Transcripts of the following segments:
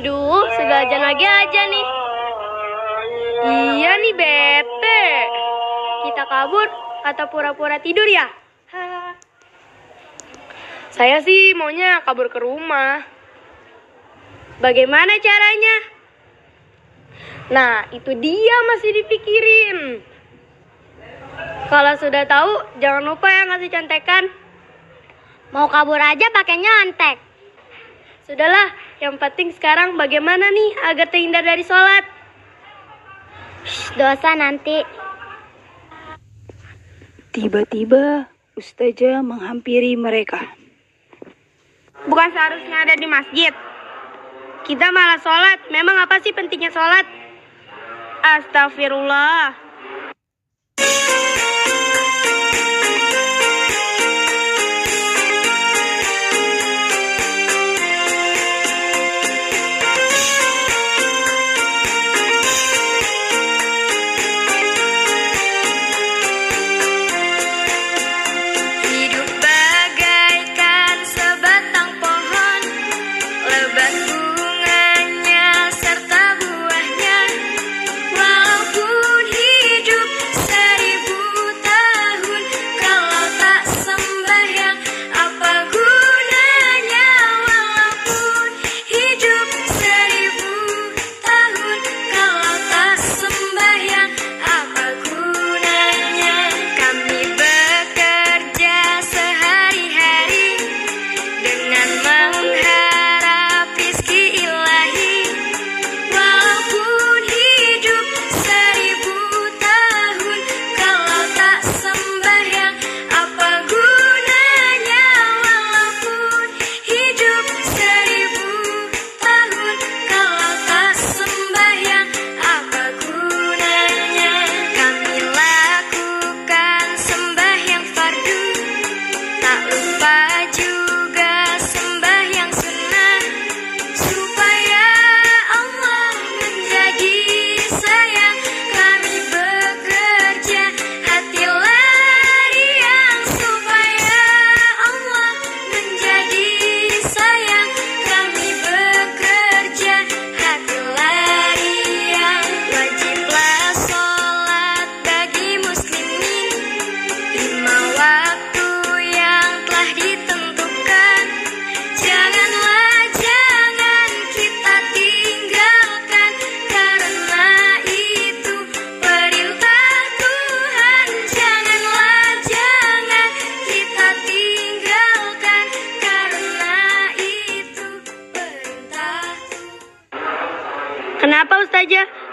Aduh, sudah ajan lagi aja nih. Iya nih bete. Kita kabur atau pura-pura tidur ya? Saya sih maunya kabur ke rumah. Bagaimana caranya? Nah, itu dia masih dipikirin. Kalau sudah tahu, jangan lupa ya ngasih contekan. Mau kabur aja pakai nyontek. Sudahlah, yang penting sekarang bagaimana nih agar terhindar dari sholat? Shh, dosa nanti. Tiba-tiba Ustazah menghampiri mereka. Bukan seharusnya ada di masjid. Kita malah sholat. Memang apa sih pentingnya sholat? Astagfirullah.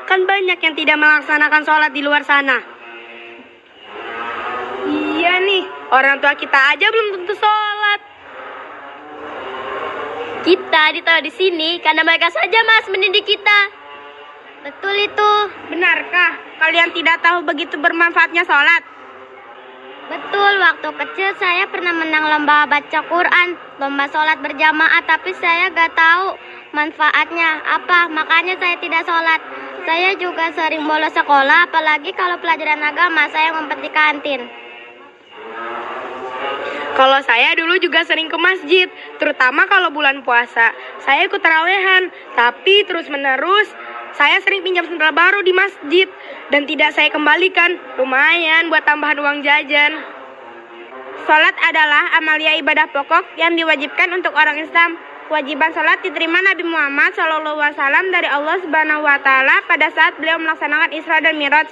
Kan banyak yang tidak melaksanakan sholat di luar sana. Iya nih, orang tua kita aja belum tentu sholat. Kita ditaruh di sini karena mereka saja mas mendidik kita. Betul itu. Benarkah kalian tidak tahu begitu bermanfaatnya sholat? Betul, waktu kecil saya pernah menang lomba baca Quran, lomba sholat berjamaah, tapi saya gak tahu manfaatnya apa, makanya saya tidak sholat. Saya juga sering bolos sekolah, apalagi kalau pelajaran agama, saya di kantin. Kalau saya dulu juga sering ke masjid, terutama kalau bulan puasa. Saya ikut tarawehan, tapi terus-menerus saya sering pinjam sendal baru di masjid dan tidak saya kembalikan. Lumayan buat tambahan uang jajan. Salat adalah amalia ibadah pokok yang diwajibkan untuk orang Islam. Kewajiban salat diterima Nabi Muhammad SAW dari Allah Subhanahu wa taala pada saat beliau melaksanakan Isra dan Miraj.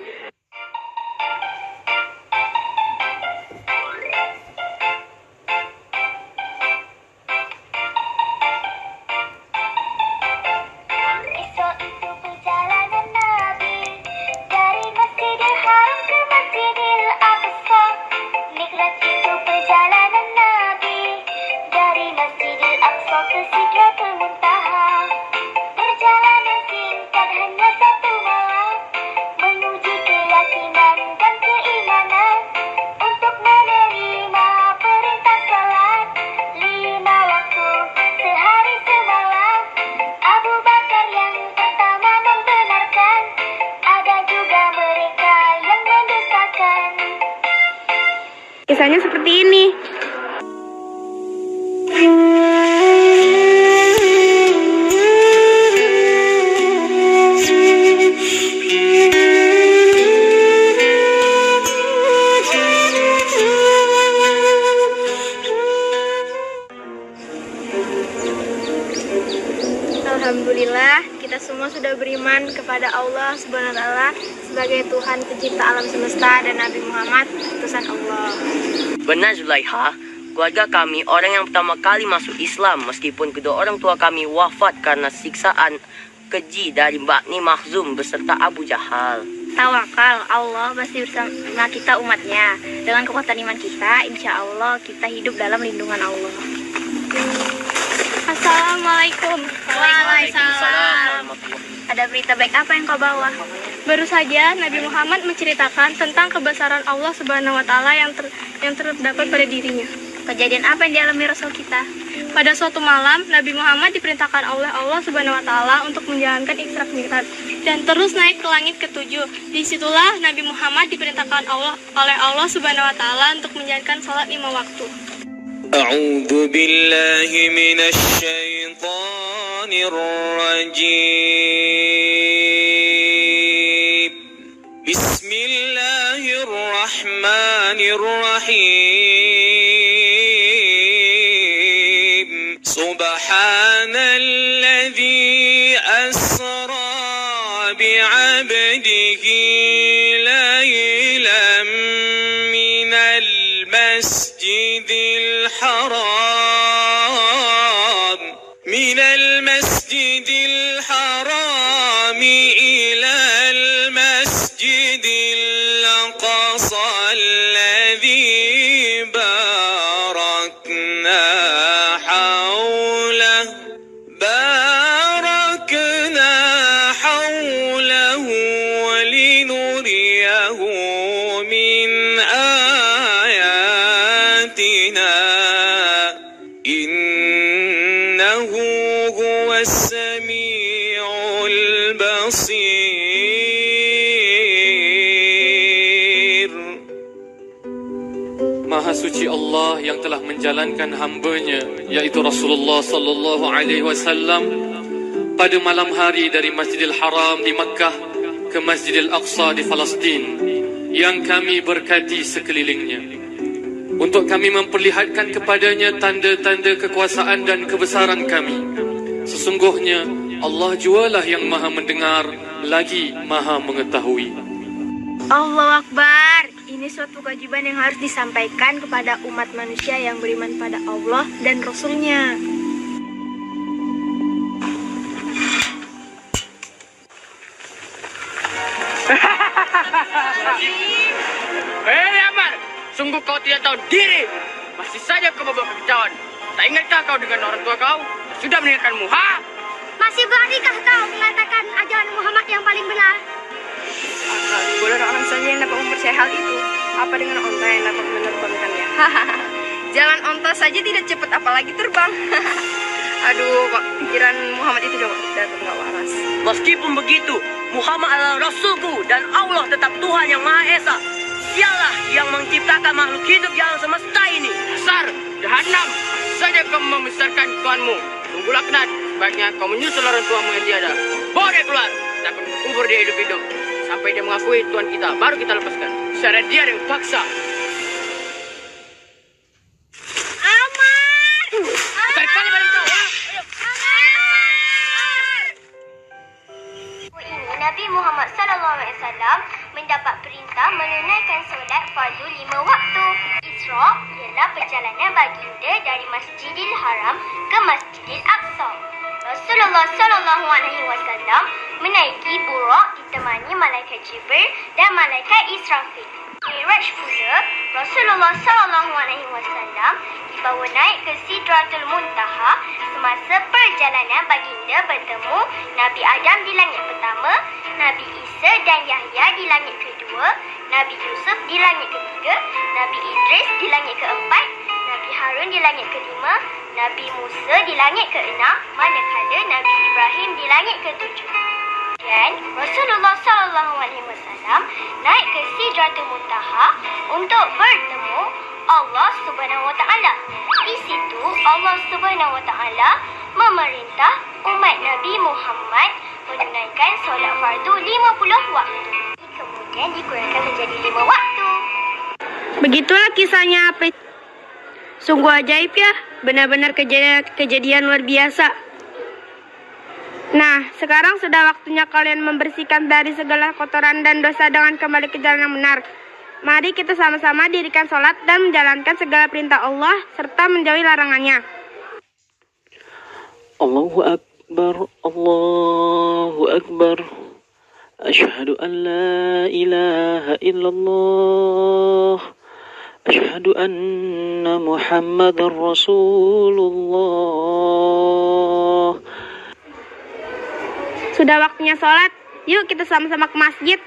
Sudah beriman kepada Allah Subhanahu wa taala sebagai Tuhan pencipta alam semesta dan Nabi Muhammad utusan Allah. Benar Zulaiha, keluarga kami orang yang pertama kali masuk Islam meskipun kedua orang tua kami wafat karena siksaan keji dari Bakni Makhzum beserta Abu Jahal. Tawakal, Allah pasti bersama kita umatnya. Dengan kekuatan iman kita, insya Allah kita hidup dalam lindungan Allah. Assalamualaikum. Waalaikumsalam Ada berita baik apa yang kau bawa? Baru saja Nabi Muhammad menceritakan tentang kebesaran Allah Subhanahu wa taala yang ter- yang terdapat pada dirinya. Kejadian apa yang dialami Rasul kita? Pada suatu malam, Nabi Muhammad diperintahkan oleh Allah Subhanahu wa taala untuk menjalankan Isra Mi'raj dan terus naik ke langit ketujuh. Disitulah Nabi Muhammad diperintahkan Allah oleh Allah Subhanahu wa taala untuk menjalankan sholat lima waktu. أعوذ بالله من الشيطان الرجيم الرحمن الرحيم. سبحان الذي أسرى بعبده ليلا من المسجد الحرام. من المسجد الحرام إلى المسجد الأقصى suci Allah yang telah menjalankan hambanya yaitu Rasulullah sallallahu alaihi wasallam pada malam hari dari Masjidil Haram di Makkah ke Masjidil Aqsa di Palestin yang kami berkati sekelilingnya untuk kami memperlihatkan kepadanya tanda-tanda kekuasaan dan kebesaran kami sesungguhnya Allah jualah yang maha mendengar lagi maha mengetahui Allah Akbar. Ini suatu kewajiban yang harus disampaikan kepada umat manusia yang beriman pada Allah dan Rasulnya. Hei Amar, sungguh kau tidak tahu diri. Masih saja kau membawa kekacauan. Tak ingatkah kau dengan orang tua kau? Sudah meninggalkanmu, ha? Masih beradikah kau mengatakan ajaran Muhammad yang paling benar? Boleh orang saja yang dapat mempercayai hal itu. Apa dengan onta yang dapat menerbangkannya? Jalan onta saja tidak cepat apalagi terbang. Aduh, pikiran Muhammad itu udah nggak waras. Meskipun begitu, Muhammad adalah Rasulku dan Allah tetap Tuhan yang Maha Esa. Dialah yang menciptakan makhluk hidup di alam semesta ini. Dasar, jahanam, saja kau membesarkan Tuhanmu. Tunggulah kenat, sebaiknya kau menyusul orang tuamu yang tiada. Dia keluar, akan kubur dia hidup-hidup. Sampai dia mengakui Tuhan kita, baru kita lepaskan. Secara dia yang paksa. Malaikat Jibril dan malaikat Israfil. Miraj pula, Rasulullah Wasallam dibawa naik ke Sidratul Muntaha semasa perjalanan baginda bertemu Nabi Adam di langit pertama, Nabi Isa dan Yahya di langit kedua, Nabi Yusuf di langit ketiga, Nabi Idris di langit keempat, Nabi Harun di langit kelima, Nabi Musa di langit keenam, manakala Nabi Ibrahim di langit ketujuh. Dan Rasulullah Sallallahu Alaihi Wasallam naik ke Sidratul Muntaha untuk bertemu Allah Subhanahu Wa Taala. Di situ Allah Subhanahu Wa Taala memerintah umat Nabi Muhammad menunaikan solat fardu 50 waktu. Kemudian dikurangkan menjadi 5 waktu. Begitulah kisahnya apa Sungguh ajaib ya, benar-benar kejadian, kejadian luar biasa. Nah, sekarang sudah waktunya kalian membersihkan dari segala kotoran dan dosa dengan kembali ke jalan yang benar. Mari kita sama-sama dirikan sholat dan menjalankan segala perintah Allah serta menjauhi larangannya. Allahu Akbar, Allahu Akbar. Ashhadu an la ilaha illallah. Ashhadu anna Muhammadar Rasulullah. Sudah waktunya sholat, yuk kita sama-sama ke masjid.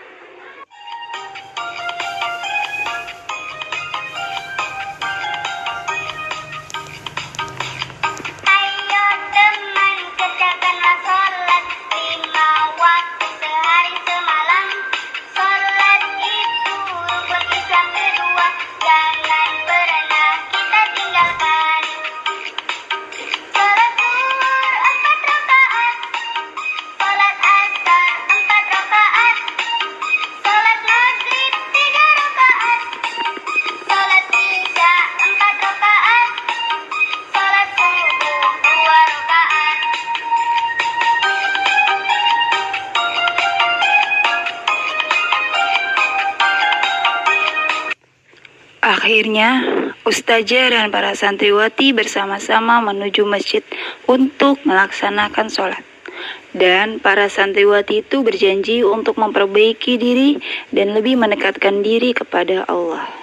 Akhirnya, Ustazah dan para santriwati bersama-sama menuju masjid untuk melaksanakan sholat. Dan para santriwati itu berjanji untuk memperbaiki diri dan lebih mendekatkan diri kepada Allah.